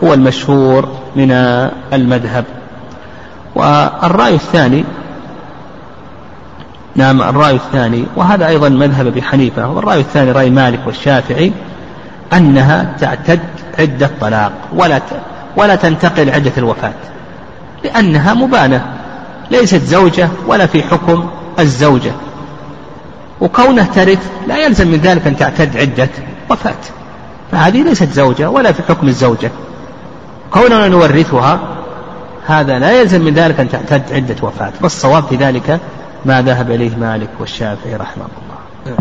هو المشهور من المذهب. والرأي الثاني نعم الرأي الثاني وهذا أيضا مذهب أبي حنيفة والرأي الثاني رأي مالك والشافعي أنها تعتد عدة طلاق ولا ولا تنتقل عدة الوفاة لأنها مبانة. ليست زوجة ولا في حكم الزوجة. وكونه ترث لا يلزم من ذلك أن تعتد عدة وفاة. فهذه ليست زوجة ولا في حكم الزوجة. كوننا نورثها هذا لا يلزم من ذلك أن تعتد عدة وفاة. والصواب في ذلك ما ذهب إليه مالك والشافعي رحمه الله.